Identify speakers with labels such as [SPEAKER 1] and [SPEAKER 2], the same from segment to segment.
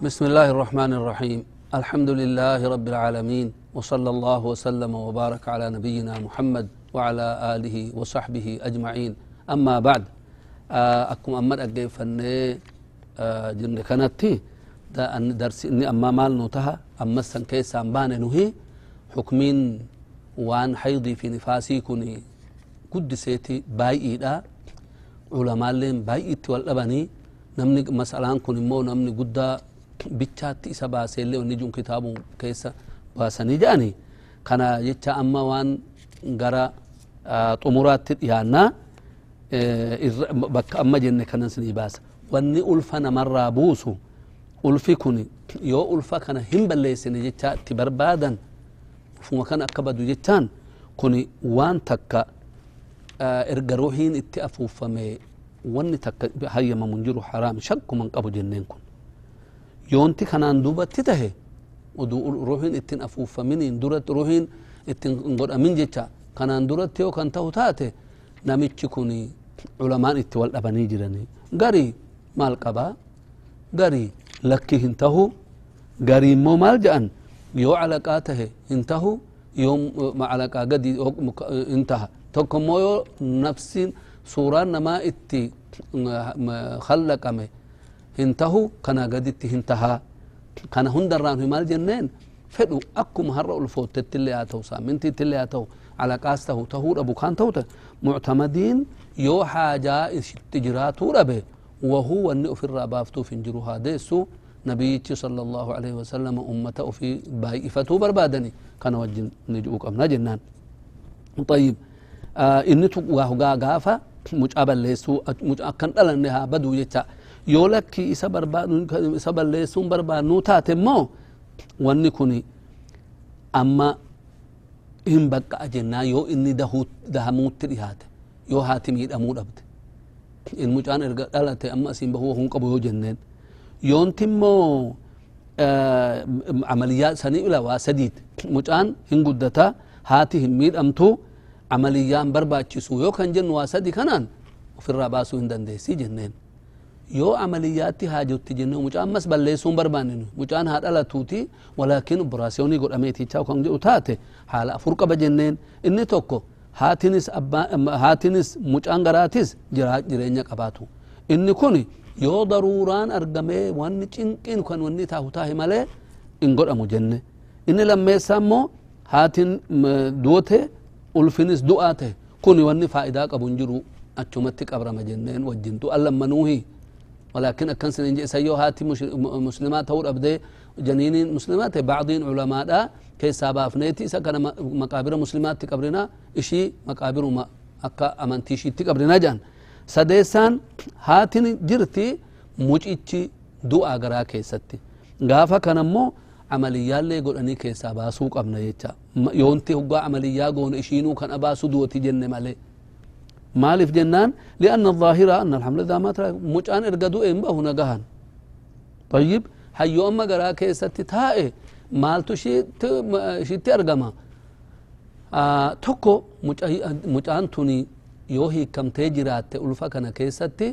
[SPEAKER 1] بسم الله الرحمن الرحيم الحمد لله رب العالمين وصلى الله وسلم وبارك على نبينا محمد وعلى آله وصحبه أجمعين أما بعد أكم أمر أجيفني جن كانتي دا أن درس إني أما مال نوتها أما سن كيس أمبان نهي حكمين وان حيضي في نفاسي كوني قد سيتي باي دا علماء لين باي والأبني نمني مسألان كون مو نمني قد bichaatti isa baaseellee wanni jun kitaabu keessa baasanii jedhani kana jecha amma waan gara xumuraatti dhiyaannaa bakka amma jenne kanan sinii baasa wanni ulfa namarraa buusu ulfi kun yoo ulfa kana hin balleessine jecha itti barbaadan ulfuma kana akka badu jechaan kun waan takka erga ruuhiin itti afuufame wanni takka hayyamamu jiru haraam shakkuman qabu jenneen kun yoonti kanaan duubatti tahe ruuhin ittin afuufaminiin duratti ruuhin ittin godhamin jecha kanaan duratti yoo kan tahu taate namichi kun culamaan itti wal dhabanii jiranii gari maal qabaa gari lakki hin tahu gari immoo maal jedhan yoo calaqaa tahe hin tahu yoo calaqaa gadi hin taha tokko immoo yoo nafsin suuraan namaa itti khallaqame هنته كنا قدت هنتها كان هندران في مال جنين فدو أكم هرأ الفوت تتلي آتو سامن تتلي آتو على قاسته تهور أبو كان توت معتمدين يو حاجة تجراتو ربه وهو النئ في الرابافتو فنجرها ديسو نبي صلى الله عليه وسلم أمته في بايفته بربادني كان وجن نجوك أم نجنان طيب آه إن تقواه غافا مجابا ليسو مجابا كان بدو يتا yoo lakki isa barbaadu isa balleessuun barbaadnu taate immoo wanni kun amma hin baqqa'a jennaa yoo inni dahamuutti dhihaate yoo haati miidhamuu dhabde in mucaan erga dhalate amma asiin bahuu hun qabu yoo jenneen yoonti immoo amaliyyaa sanii ila waa sadiit mucaan hin guddata haati hin miidhamtu amaliyyaan barbaachisu yoo kan jennu waa sadi kanaan ofirraa baasuu hin dandeessi jenneen yoo amaliyyaatti haajotti jenne mucaan mas balleessuun barbaanninu mucaan haa dhalatuuti walaakin operaasiyoonii godhameetichaa kan jedhu taate haala afur qaba jenneen inni tokko haatinis haatinis mucaan garaatis jireenya qabaatu inni kun yoo daruuraan argamee wanni cinqiin kan wanni taahu taahe malee hin godhamu jenne inni lammeessaa immoo haatin duote ulfinis du'aa ta'e kun wanni faayidaa qabu hin jiru achumatti qabrama jenneen wajjin du'an lammanuuhi ولكن أكن سنين سيو هاتي مسلمات هور أبدي جنين مسلمات بعضين علماء دا كي سابا فنيتي إسا كان مقابر مسلمات تقبرنا إشي مقابر ما أكا أمانتي شي تقبرنا جان. سديسان هاتين جرتي مجئتي دعا غرا كيستي غافا كان مو عمليا اللي قول أني كي سابا سوق أبنا يتا يونتي هقا عمليا قون إشينو كان أباسو دوتي جنة مالي مالف جنان لأن الظاهرة أن الحمل ذا ما مجان إرقدو إن به نقهن طيب حيو أما قرأ كيست تائه مالتو شيت شيت أرقما آه توكو مجان توني يوهي كم تجرات ألفا كان كيستي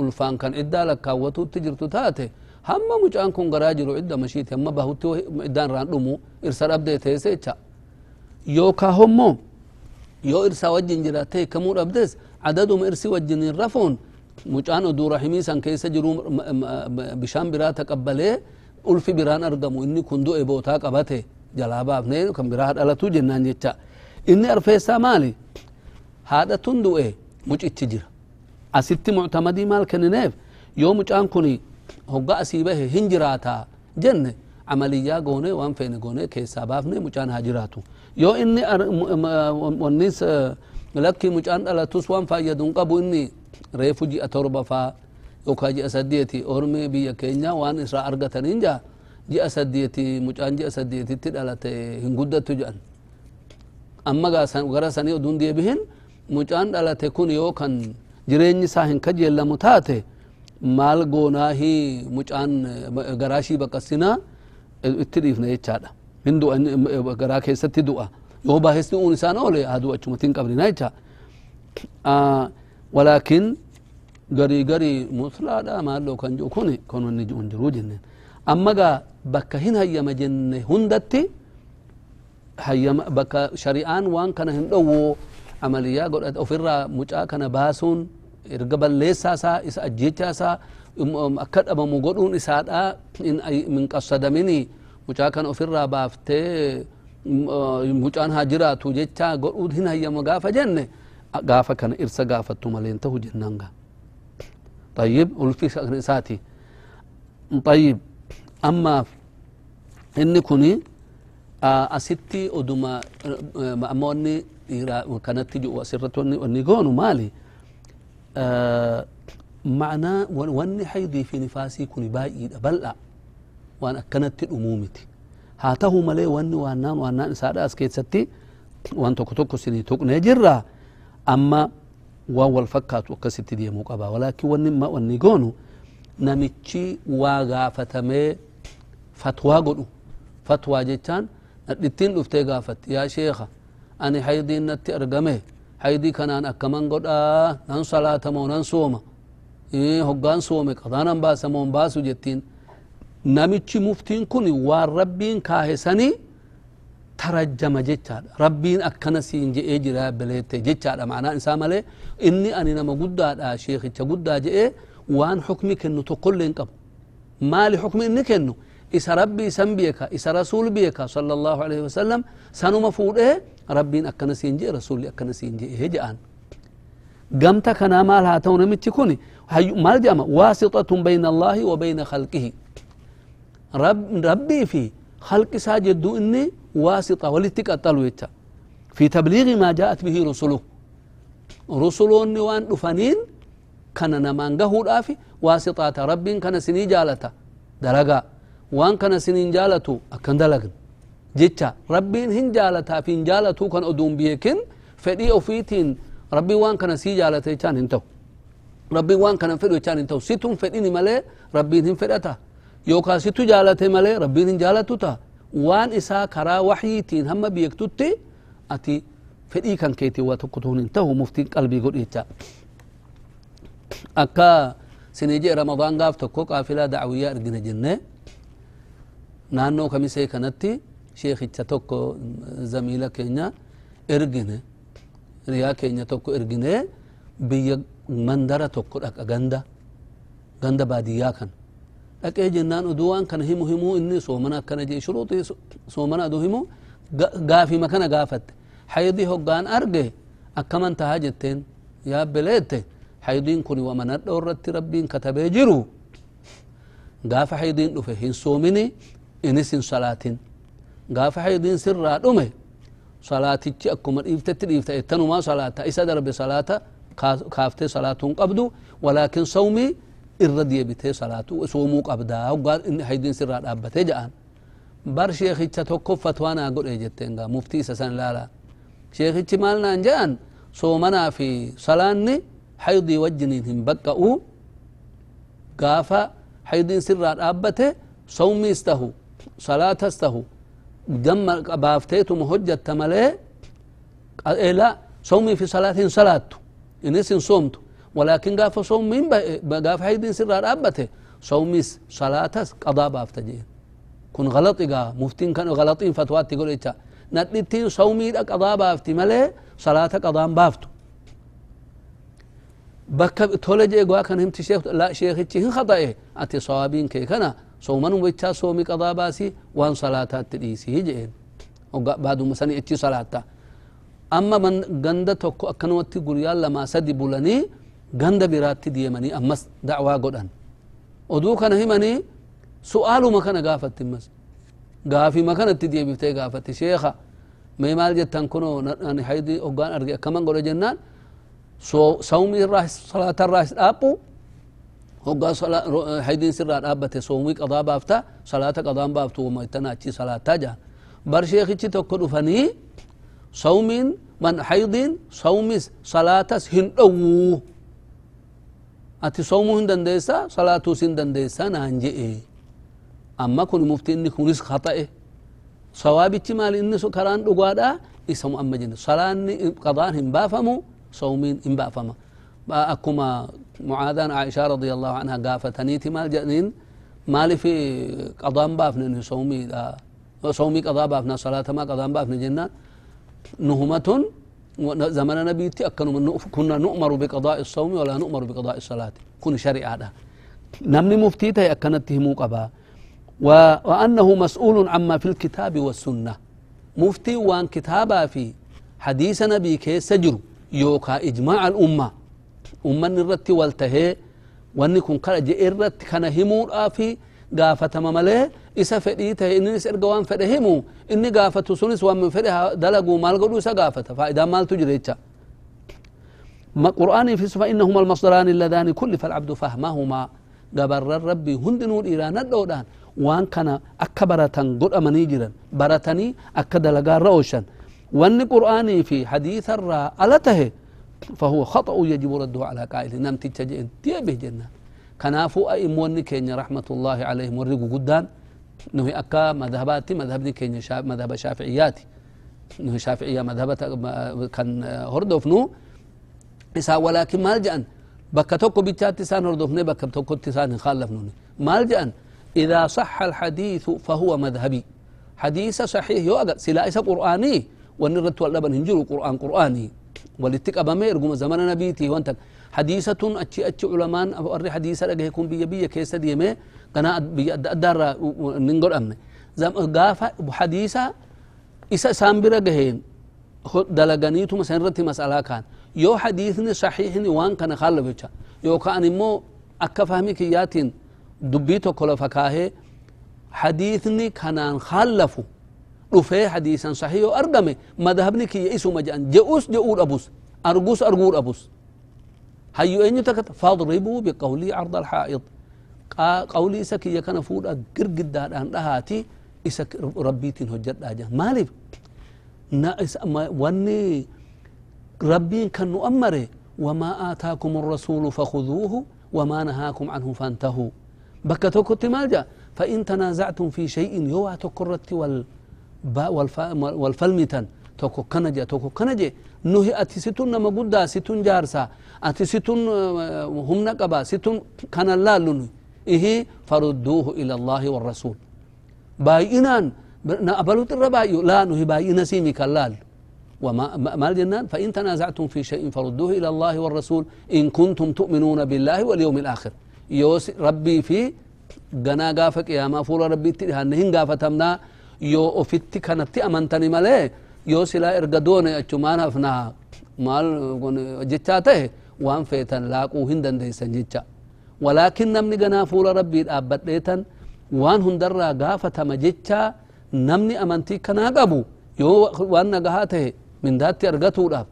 [SPEAKER 1] ألفان كان إدى لك كاوتو تجرتو تاتي hamma mucaan kun garaa jiru idda mashiiti amma bahutti iddaan raan dhumu irsa dhabdee teesecha yookaa hommoo jiraate hiikamuu dhabdes adaduma irsi wajjinin rafuun mucaan oduu rahimii san keessa jiru bishaan biraa taqabbalee ulfi biraan argamu inni kun du'e bootaa qabate jalaa baafne kan biraa dhalatu jennaan jecha inni arfeessaa maali haadhatun du'e mucichi jira asitti muctamadii maal kennineef yoo mucaan kun hogga asii bahe hin jiraataa jenne amaliyyaa goone waan feene goone keessaa baafne mucaan haa jiraatu waan fayyadu hin qabu inni reefu ji'a torba faa yookaan ji'a saddeeti ormi biyya keenya waan irraa argataniin jaa ji'a saddeeti mucaan ji'a saddeetitti dhalate hin guddattu jedhan amma gara sanii oduun deebihin mucaan dhalate kun yoo kan jireenyi isaa hin kajeellamu taate maal goonaahi mucaan garaashii baqassinaa itti dhiifna jechaadha min du'a garaa keessatti du'a yoo baay'isni uun isaan oole haa du'a achumatti hin qabdina jecha walaakin garii garii muslaadha maalloo kan jiru kun kan wanni jiru jiru jenneen amma gaa bakka hin hayyama jenne hundatti hayyama bakka shari'aan waan kana hin dhowwoo amaliyaa godhate ofirraa mucaa kana baasuun erga balleessaa isaa isa ajjechaa isaa akka dhabamu godhuun isaadha min qabsadaminii قصد مني مجا كان أفر بافتي مجان هاجراتو جيتا قرود هن هيا مقافة جنة قافة كان إرسا قافة مالين تهو جنانغا طيب ولفي ساتي طيب أما إني كوني أستي أدوما مأموني كانت تجو وسرتوني ونقونو مالي معنى واني حيضي في نفاسي كوني وان أكنت الأمومتي هاته ملي واني وانان وانان سادة أسكيت ستي وان توكو توكو سني توكو نجرة أما وهو الفكات وكستي دي مقابا ولكن واني ما واني قونو. نمتشي واغافتمي فتوى قلو فتوى جتان ندتين دفتي غافت يا شيخة أني حيدي نتي أرقمي. حيدي كانان أكمان قد آه نان صلاة مو نان سوما إيه هقان سومي قضانا باسا مون باسو جتين نمتشي مفتين كوني وان ربين كاهساني ترجم جتشاد ربين أكنا سين جئ جرا بليت جتشاد معناه إنسان مالي إني أني نما قد شيخ قد جئ وان حكمي كنو تقول لنقب مالي حكمي إني كنو إسا ربي سن بيكا إسا رسول بيكا صلى الله عليه وسلم سنو مفود إيه ربين أكنا سينجي رسولي أكنا سينجي إيه جان قمتا كنا مال هاتون متكوني مال جامع واسطة بين الله وبين خلقه رب ربي في خلق ساجد إني واسطة ولتك أطلو في تبليغ ما جاءت به رسله. رسلون وان دفنين كان نمان قهود آفي واسطة رب كان سني جالتا. دلقا وان كان سنين جالتو أكن دلقن جيتشا ربين هن جالتا فين جالتو كان أدوم بيكن. فدي أوفيتين ربي وان كان سي جالتا يتان إنتو. ربي وان كان فدو يتان إنتو. ستون فديني ملي ربين هن فدتا. يوكا ستو جالتا ملي ربين جالتو تا وان إسا كرا وحيتين هم بيكتوتي أتي فدي كان كيتي واتكتون انتو مفتين قلبي قد إيجا. أكا سنجي رمضان قاف تكو قافلة دعوية أرقنا جنة. نانو كميسي كانتي شيخ تكو زميلة كينيا إرقنا ريا كينيا تكو إرقنا بيا مندرة تكو أغندا. غندا باديا كان. أكي جنان أدوان كان همو همو إني صومنا كان جي شروطي صومنا أدو همو قافي مكان قافت حيدي هقان أرقي أكمن تهاجتين. يا بليتين حيدين كوني ومن الدورة ربين كتبه جرو. قاف حيدين دفه هن سومني. إنس صلاة قاف حيدين سر دمه صلاة أكما إفتت إفتت إتنو ما صلاة إسا درب صلاة كافتي صلاة قبدو ولكن صومي الردي بتي صلاة وصومو قبدا وقال إن حيدين سر أبته جاءن بر شيخي تتوقف فتوانا أقول إيجتين مفتي سسان لا لا شيخي مالنا جاءن صومنا في صلاة حيضي وجنين هم بقعوا قافا حيضين سر أبته صومي استهو صلاة استهو جمع بافتيتو مهجة تملي إيه لا صومي في صلاة صلاة إنس صومت ولكن قاف صوم من قاف حيدين سر أبته. صومي صلاة قضاء بافتجين كن غلط إقا. مفتين كانوا غلطين فتوات تقول إيجا. نتلتين صومي قضاء بافتي ملي صلاة قضاء بافتو. بكا تولج إيقوا كان همت شيخ لا شيخ هم خطأه. أتي صوابين كي كنا. صومن ويتشا صومي قضاء باسي وان صلاة تديسي هجئين بعد مسني اتي صلاة أما من غند توكو أكنوتي قريال لما سدي بولني غند براتي ديمني أمس دعوة قدن ودو كان همني سؤال ما كان غافت تمس غافي ما كانت تدي بيفتي غافت شيخة ما مال جتان كنو أنا حيدي أوغان أرجع كمان قول جنان سو صومي الراس صلاة الراس أبو هو صلاة حيدين سر أبته صومي قضاء بافتا صلاة قضاء بافتو وما يتناچي صلاة تاجا بر شيخي تكو فني صومين من حيضين صومي صلاة هن أو أتي صومو هندن ديسا صلاة سندن ديسا نانجئ أما كن مفتي إني كنس خطأ صوابي مال إني سكران دقوادا إسمو أما جن صلاة قضاء هم بافمو صومين إن بأفما أكما معاذان عائشة رضي الله عنها قافتني تمال جنين مالي في قضاء بافنا صومي صومي قضاء بافنا زمن نبيتي أكنوا من كنا نؤمر بقضاء الصوم ولا نؤمر بقضاء الصلاة. كن شريعة ده نمني مفتيته أكنت قبا. وأنه مسؤول عما في الكتاب والسنة. مفتي وان كتابا في حديث نبي كيس سجر. يوكا إجماع الأمة. أمة الرت والتهي. واني كن كلا جئ الرت كان همور آفي. قافتما مليه isa fedhii tahe innis erga waan fedhe himu inni gaafatu sunis waan fedhe dalagu maal godhu isa gaafata jecha قرآن في فإنهما المصدران اللذان كل فالعبد فهمهما. قبر ربي هندنو إيران الدودان وان كان أكبرة قد أمني جرا برتني أكد لقا روشا وأن قرآني في حديث الرا ألته. فهو خطأ يجب رده على قائل. نمت تجئن تيبه جنة. كنافو أئمون كين رحمة الله عليهم. ورقوا قدان. نهي أكا مذهباتي مذهبني كين مذهب شافعياتي. نهي شافعية مذهبة كان هردوفنو إسا ولكن مال جأن. بكا توكو بيتشات تسان هردوفني بكا توكو تسان خالفنوني مال جأن. إذا صح الحديث فهو مذهبي. حديث صحيح يوغا سلا إسا قرآني. ونرد واللبن هنجروا قرآن قرآني. ولتك أبامير قم زمن نبيتي وانت حديثة أتشي أتشي علمان أري حديثة لقى يكون بيا بيا كيسة ديمي كنا أدار ننقل أمني. زم قافة حديثة إسا سامبرا جهين دلغانيتو مثلا رتي مسألة كان. يو حديثني صحيحني وان كان خالف يو كان مو أكا فهمي كياتين دبيتو كلا فكاهي. حديثني كان خالفو. رفي حديثا صحيح. أرقمي. مذهبني كي يئسو مجان. جؤوس جؤور أبوس. أرقوس أرقور أبوس. هيو أين تكت فاضربوا بقولي عرض الحائط. قولي إسك يكن فود أقر قدار أن رهاتي إسك ربيتين هجر داجا مالي؟ نا وني ربي كان أمره وما آتاكم الرسول فخذوه وما نهاكم عنه فانتهوا. بكتوكو تمالجا فإن تنازعتم في شيء يوا تكرت توكو كنجة توكو كنجة نهي أتي ستون ستون جارسا. أتي ستون هم نقبا ستون كان الله لنه إيه فردوه إلى الله والرسول باينان نقبلوا الربايو لا نهي باينا سيمي كاللال وما ما الجنان فإن تنازعتم في شيء فردوه إلى الله والرسول إن كنتم تؤمنون بالله واليوم الآخر. يوس ربي في قنا قافك يا ما فول ربي تهنهن قافتمنا yoo ofitti kanatti amantani malee yoo silaa erga doone achumaan hafnaa maal jechaa tahe waan feetan laaquu hin dandeeysan jecha walaakin namni ganaa fuula rabbii dhaabbadheetan waan hundarraa gaafatama jecha namni amantii kanaa qabu yoo waan nagahaa tahe mindaatti argatuudhaaf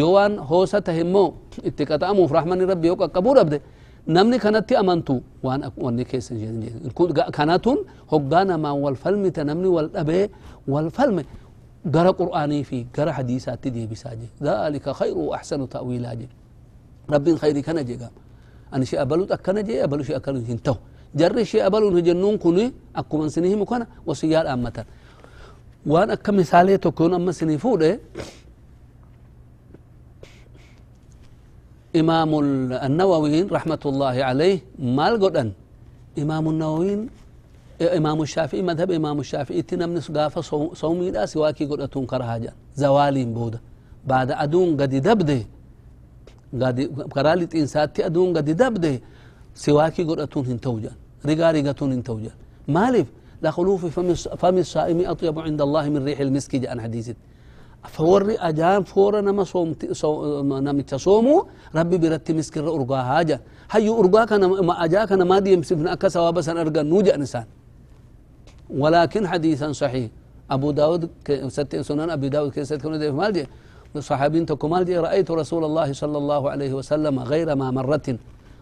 [SPEAKER 1] yoo waan hoosa tahe immoo itti qaxa'amuuf rahmani rabbi yoo qaqqabuu dhabde namni kanatti amantu waan wanni keessa kanatun hoggaa namaan wal falmite namni wal dhabee wal falme قرا قراني في قرا حديثات تدي بساجي ذلك خير واحسن تاويل أجي رب خير كان جي ان شي ابلو تكن جي ابلو شي اكل هنتو جر شي ابلو نجنون كوني اكو من سنهم كنا وسيال امتا وأنا كم تكون ام سنفود امام النووي رحمه الله عليه مال قدن امام النووي إمام الشافعي مذهب إمام الشافعي. تنم نسقافة صومي لا سواكي قدتون كرهاجا زوالين بودا. بعد أدون قد دبده. قد كرالت إنساتي أدون قد دبده. سواكي قدتون هنتوجا رقا رقتون هنتوجا مالف. لا خلوف فم الصائم أطيب عند الله من ريح المسك جاء حديث فوري أجان فورا نما صوم نمت صومو ربي برتي مسكر أرقا هاجا هيو أرقا كان ما أجا كان ما دي يمسفنا أكا سوابسا أرقا نوجا نسان. ولكن حديثا صحيح. أبو داود ست سنن أبي داود كيست كون مال دي صحابين تكو مال دي رأيت رسول الله صلى الله عليه وسلم غير ما مرة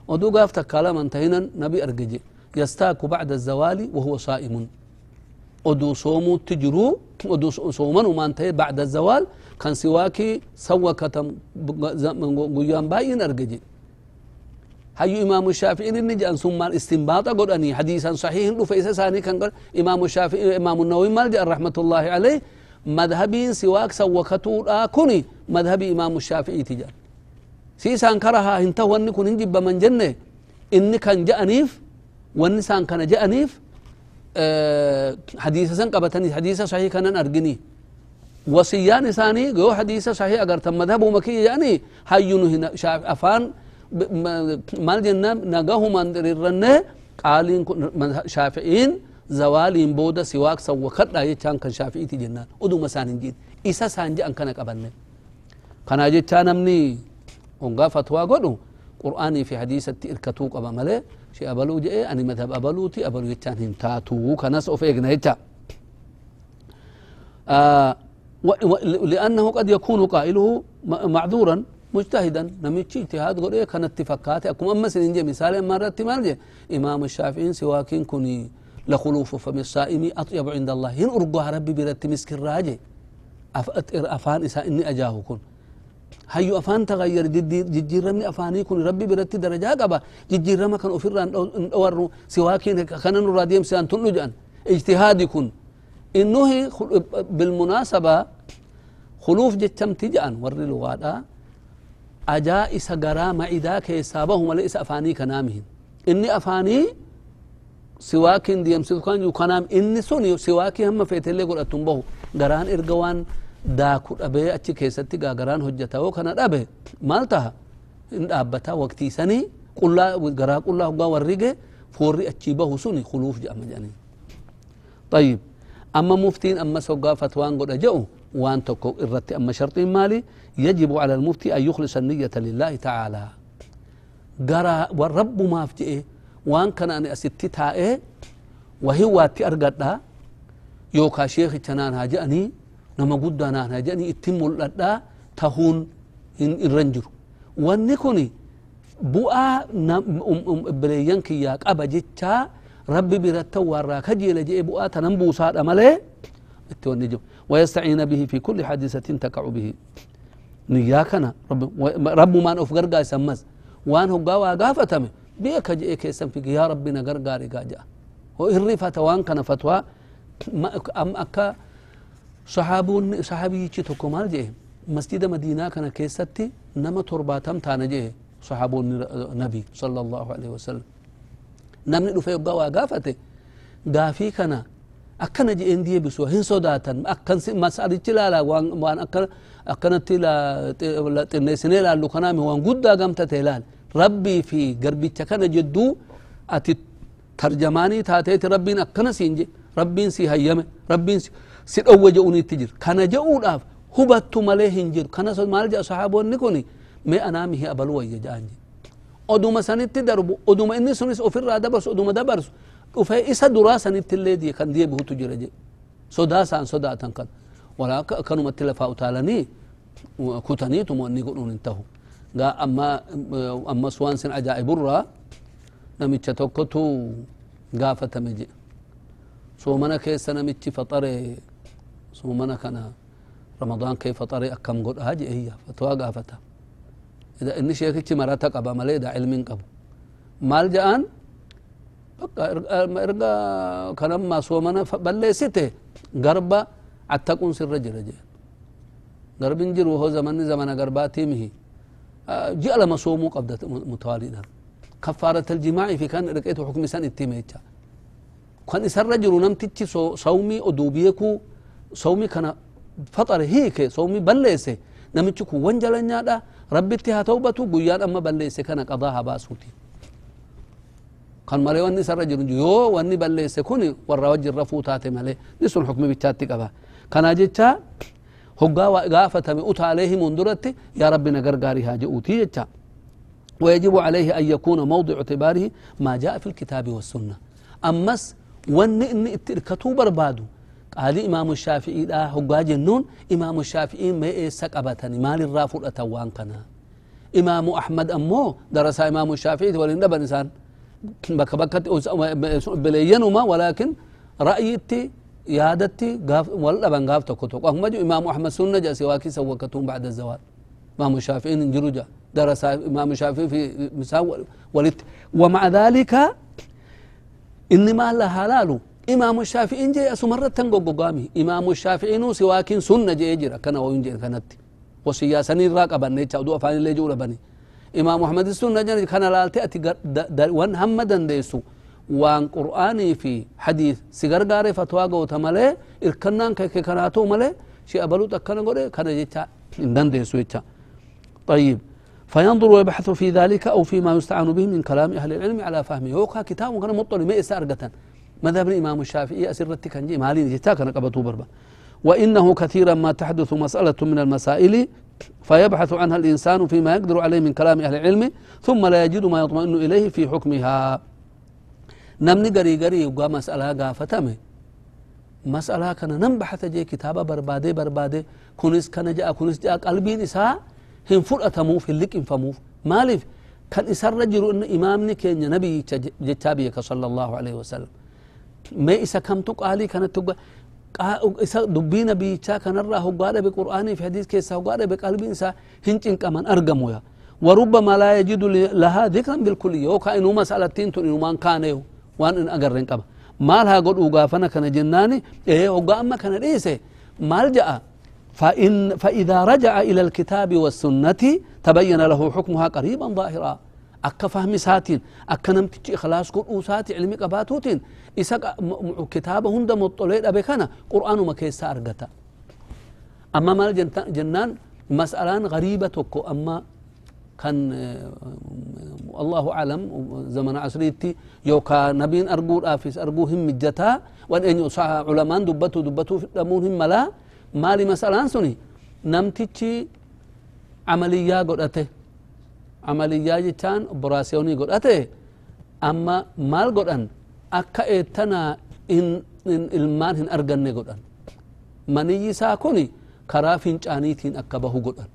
[SPEAKER 1] ودو قافتك كلام انتهينا. نبي أرقجي. يستاك بعد الزوال وهو صائم. ودو صومو تجرو ودو صومن وما انتهي بعد الزوال. كان سواكي سوى كتم قيام باين أرقجي. هاي إمام الشافعي إني جان ثم الاستنباط قد أني حديثا صحيح فإذا ثاني كان قال إمام الشافعي إمام النووي مال رحمة الله عليه مذهبين سواك سوى كتور كوني مذهب إمام الشافعي تجان سيسان كرها انتهوا أني كن انجب من جنة إني كان جأنيف والنسان كان جأنيف أه حديث سن قبتني حديث صحيح كان أرجني وصيان ثاني جو حديث صحيح أجر تم مذهب مكي يعني هينو هنا أفان مال جنة نجاه من الرنة قالين شافعين زوالين بودا سواك سوى كردا يجان كان شافعي جنان ودو مسان جين إسا سانجي أن كان قبلنا كان جتان أمني ونقا فتوى قدو قرآني في حديث إركتو قبا ملي شي أبلو جئ أني مذهب أبلوتي أبلو يجان هنتاتو كناس أفيقنا يجان آه لأنه قد يكون قائله معذورا مجتهدا. نمشي اجتهاد قول إيه كانت اتفاقات. أكم أما سننجي مثال أما رأت مالجي إمام الشافعي سواكين كوني لخلوف فم الصائم أطيب عند الله. هن أرقوها ربي برت مسك الراجي أفان إساء إني أجاه كن هيو أفان تغير ججير رمي أفاني كن ربي برت درجة قبا. رمى كان أفر أن سواكين كان نراديم سيان تنجان اجتهادي كن إنه بالمناسبة خلوف جتم تجان. ور أجا إسا غرا معدا كيسابه ملئ إسا أفاني كنامهن إني أفاني سواكين ديم سيكون يكنام إني سوني سواكي هم فيتلي قل أتنبه. غران إرغوان داكو أبي أتشي كيستي غران هجتا وكنا أبي. مالتها. إن أبتا وقتي سني. قل غرا قل الله ورقة. فوري أتشي به سوني. خلوف جأم جاني. طيب. أما مفتين أما سوقا فتوان قد أجأوا وأن تكو إرت أما شرط مالي يجب على المفتي أن يخلص النية لله تعالى. قرأ والرب ما فتئه وأن كان أن أستي تائه وهي واتي أرقدها يوكا شيخ تنان هاجأني نما قد نان هاجأني إتم الأدى تهون إن الرنجر ونكوني بؤا بليان كياك أبا جتشا ربي برتا ورا كجيل جئ بؤا تنبو صاد أمله التونجو ويستعين به في كل حادثة تقع به. نياكنا. رب رب ما نوف غرغا سمس وان هو غاوا غافتم بيك جئ كيسن في يا ربي نغرغاري غاجا وإري فتوان كان فتوى. أم أكا صحابون صحابي تكو مال جئ مسجد مدينة كان كيستي نما ترباتم تانا صحابون نبي صلى الله عليه وسلم. namni dhufe yoggaa waa gaafate gaafii kana akkana je'een deebisuu hin sodaatan akkan masalichi laala waan akkanatti xinneessinee laallu kanaami waan guddaa gamtate laal rabbii fi garbicha kana jedduu ati tarjamaanii taateeti rabbiin akkana siin je rabbiin si hayyame rabbiin si dhowwe je'uniitti jira kana je'uudhaaf hubattu malee hin jiru kana maal jedha sahaabonni kun mee anaamihi abalu wayya ja'an je oduma sanitti darbu oduma inni sunis ofirraa dabarsu oduma dabarsu dhufe isa duraa sanitti illee die kan deebihutu jira je sodaa isaan sodaatan kan walaa akkanumatti lafaa utaalanii kutaniitum wanni godhuun hin tahu gaa amma ammas waan sin ajaa'iburraa namicha tokkotu gaafatame je soomana keessa namichi faxare soomana kana ramadaan kee faxare akkam godhaa je eyya fatwaa gaafata إذا إني شيخك مرات قبا ملي إذا علم قبو مال جان ما صومنا بل سته. غربا عتقون سر رجل رجل. غرب انجر وهو زمن زمن غرباتي مهي جاء لما صوموا قبضة متوالدا كفارة الجماع في كان رقيت حكم سن اتميتها كان سر رجل نمتج صومي أدوبيكو صومي كان فطر هيك صومي namichi kun wanjalanyaadha rabbitti haa ta'ubatu guyyaan amma balleesse kana qadaa haa baasuuti kan malee wanni isarra jiru yoo wanni balleesse kun warra wajjin rafuu taate malee ni sun hukmi bichaatti qaba kana jecha hoggaa gaafatame utaalee himuun duratti yaa rabbi na gargaarii haa je'uuti jecha ويجب عليه أن يكون موضع اعتباره ما جاء في الكتاب والسنة أمس ون إن اتركتو بربادو قال إمام الشافعي لا هقا جنون إمام الشافعي ما إيسك أبتني مال الرافل أتوان كنا إمام أحمد أمو درس إمام الشافعي ولن إنسان بك بكت بلينما ولكن رأيتي يادتي غاف ولا بن غاف تكتو وهم إمام أحمد سنة جاء سواكي سوكتون بعد الزواج إمام الشافعي جرجا درس إمام الشافعي في مساو ولت ومع ذلك إنما لا حلال إمام الشافعي جاء سمرة تنقو قامي إمام الشافعي نو سواكين سنة جاء جرا كان وين جاء كانت وسياسة نراك أبني تشاودو أفاني اللي جولا بني. إمام محمد السنة جاء كان لا تأتي وان هم دنديسو وان قرآني في حديث سيغر غاري فتوى قوتا ملي إركنان كي كناتو ملي شي أبلو تكنا قولي كان جيتا اندن دي سويتا طيب فينظر ويبحث في ذلك أو فيما يستعان به من كلام أهل العلم على فهمه هو كتاب كان مطلع ما أرقة مذهب الإمام الشافعي أسرتي كان جي مالين جيتا كان قبطو بربا وإنه كثيرا ما تحدث مسألة من المسائل فيبحث عنها الإنسان فيما يقدر عليه من كلام أهل العلم ثم لا يجد ما يطمئن إليه في حكمها. نمني قري قري يبقى مسألة قافتمه مسألة كان نم بحث جي كتابة بربادة بربادة كنس كان جاء كنس جاء قلبي نساء هم فرأتمو في اللك انفموف مالف كان إسر رجل إن إمامني كان نبي جتابيك صلى الله عليه وسلم. ما إسا كم تقالي كانت تقال isa dubbii nabiyichaa kanarraa hoggaa dhabe qur'aanii fi hadiis keessaa hoggaa dhabe qalbiin isaa hin cinqaman argamu ya وربما لا يجد لها ذكرا بالكلية وكا إنو مسألتين تون إنو مان كان يو وان إن أقرن قبا مال ها قد أغافنا كان جناني إيه وقا أما كان ريسي مال جاء فإن فإذا رجع إلى الكتاب والسنة تبين له حكمها قريبا ظاهرا أكا فهم ساتين أكا نمتج إخلاص قرؤ ساتي علمي قباتوتين. إسا كتابة هند مطلع أبي كان قرآن ما كيسا أرغتا أما مال جنان مسألة غريبة تكو أما كان الله أعلم زمن عصريتي يوكا نبين أرجو آفيس أرجو هم مجتا وأن أن علماء دبتو دبتو في الأمون هم لا مالي مسألة سني عملية جتان براسيوني قدته أما مال قدن akka eettanaa ilmaan hin arganne godhan maniyyi isaa kun karaa fincaaniitiin akka bahu godhan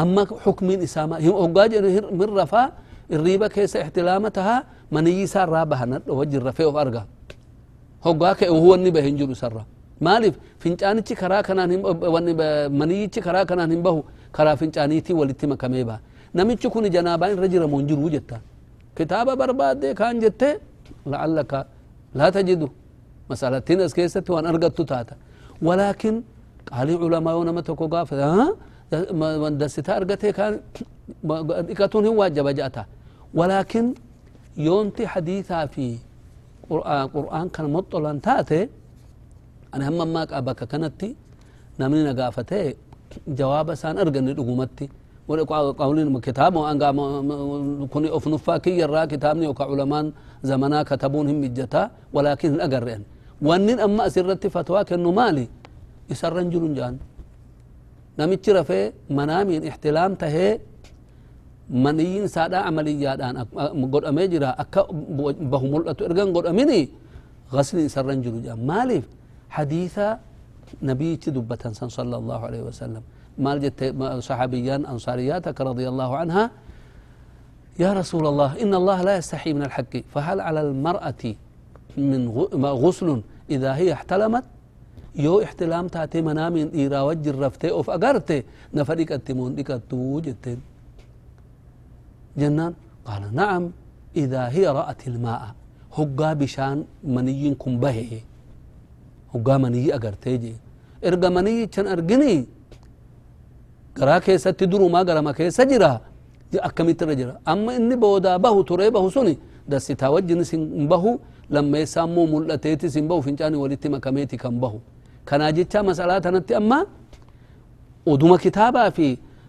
[SPEAKER 1] amma xukmiin isaa hoggaa min rafaa irriiba keessa ixtilaama tahaa maniyyi isaa irraa bahanadho wajjin rafee of arga hoggaa ka'e wanni bahe hin jiru isarra maaliif fincaanichi karaa kanaan maniyyichi karaa kanaan hin bahu karaa fincaaniitii walitti makamee baha namichi kun janaabaa irra jira moo hin jiru jettaan kitaaba barbaadde kaan لعلك لا تجد مسألة تنس كيست وأن أرقدت تاتا. ولكن قال علماء ونما تكو قاف ها؟ من دستا أرقته كان إكتون هو واجب جاتا. ولكن يونتي حديثا في قرآن, قرآن كان مطلع تاتي أنا هم ما أبك كانتي نمني نقافته. جواب سان أرقني رقومتي قولين كتاب وأنقا كوني أفنفا كي يرى كتابني وكا علمان زمنا كتبون هم مجتا ولكن أقرئن وانين أما أسرت فتوى كأنه مالي. يسرن جلون جان. نمتش رفي منامين احتلام تهي. منيين سادا عمليات أن قد أميجرا أكا بهم ملأتو إرغان قد أميني. غسل يسرن جلون جان. مالي. حديثا نبي دبة صلى الله عليه وسلم. مال جت صحابيان أنصارياتك رضي الله عنها يا رسول الله إن الله لا يستحي من الحق فهل على المرأة من غسل إذا هي احتلمت؟ يو احتلام تاتي منامين إيرا وجر رفتي أوف أقرتي نفريك التمون ديك جتين جنان؟ قال نعم إذا هي رأت الماء هقا بشان مني كن به هقا مني أقرتي جي إرقا مني كان أرقني garaa keessatti durumaa garama keessa jira akkamittirra jira amma inni boodaa bahu turee bahu suni dassitaa wajjinis hin bahu lammeessaa immoo mul'ateetis hin bahu fincaani walitti makameeti kan bahu kanaa jecha masalaa tanatti amma oduma kitaabaa fi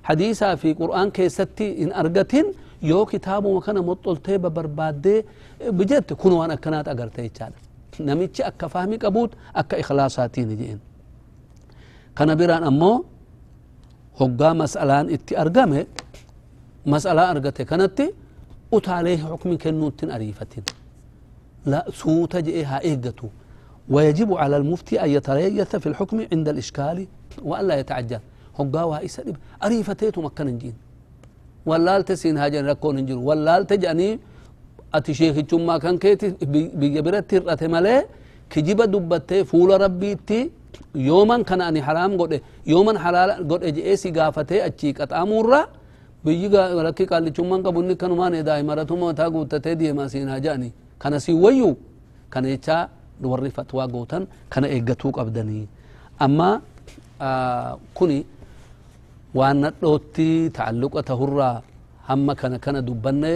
[SPEAKER 1] hadiisaa fi qur'aan keessatti hin argatin yoo kitaabuma kana moxxoltee barbaaddee bijette kun waan akkanaat agarte jechaadha namichi akka fahmi qabuut akka ikhlaasaatiin jeen kana biraan ammoo hoggaa mas'alaan itti argame mas'alaa argate kanatti utaalee xukmi kennuuttin ariifatin. لا سوت جئها إيقتو ويجب على المفتي أن يتريث في الحكم عند الإشكال وألا يتعجل هقاوها إسا أريفتيتو مكان نجين واللال تسين هاجن ركون نجين واللال تجاني أتي شيخ جمع كان كيتي بيجبرت ترأت ملي كجيب دبتي فول ربيتي yooman kana ani haraam godhe yooman halaala godhe je'ee si gaafatee achii qaxaamuurra biyyi rakkii qaallichummaan qabu inni kanumaan daa'imaratuma mataa guuttatee deemaa siin haa jedhanii kana siin wayyu kana jechaa warri fatwaa gootan kana eeggatuu qabdanii. Amma kuni waan nadhootti tacalluqa tahurraa hamma kana kana dubbanne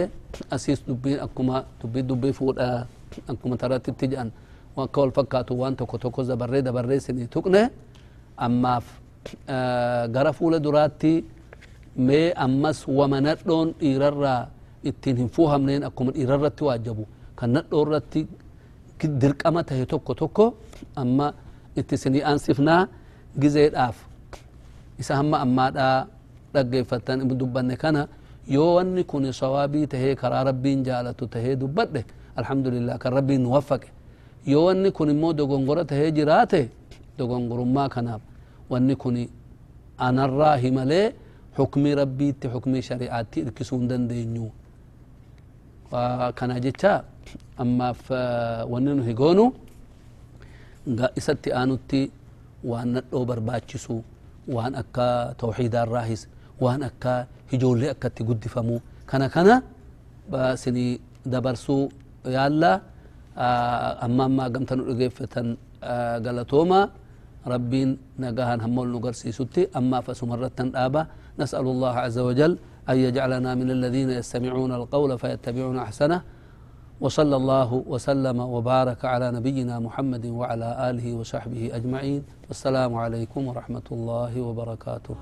[SPEAKER 1] asiis dubbiin akkuma dubbii dubbii fuudha akkuma tarattitti jedhan akka wal fakkaatu waan tokko tokko dabarree dabarree isinii tuqne ammaaf gara fuula duraatti mee ammas wama nadhoon dhiirarraa ittiin hin fuuhamneen akkuma dhiirarratti waajjabu kan nadhoo irratti dirqama tahe tokko tokko amma itti isinii aansifnaa gizeedhaaf isa hamma ammaadhaa dhaggeeffattan dubbanne kana yoo wanni kun sawaabii tahee karaa rabbiin jaalatu tahee dubbadhe alhamdulillah kan rabbiin nu waffaqe yoo wanni kun immoo dogongora tahee jiraate dogongorummaa kanaaf wanni kun anarraa himalee xukmii rabbiitti xukmii shari'aatti irkisuu hin dandeenyu kana jecha ammaaf wanni nu higoonu isatti aanutti waan nadhoo barbaachisu waan akka tawxiidaarraahis waan akka ijoollee akkatti guddifamu kana kana sinii dabarsuu yaalla amma ammaa gamta nu dhageeffatan galatooma rabbiin nagahan hamma nu garsiisutti ammaaf asumarrattan dhaaba نسأل الله عز وجل أن يجعلنا من الذين يستمعون القول فيتبعون أحسنه وصلى الله وسلم وبارك على نبينا محمد وعلى آله وصحبه أجمعين والسلام عليكم ورحمة الله وبركاته.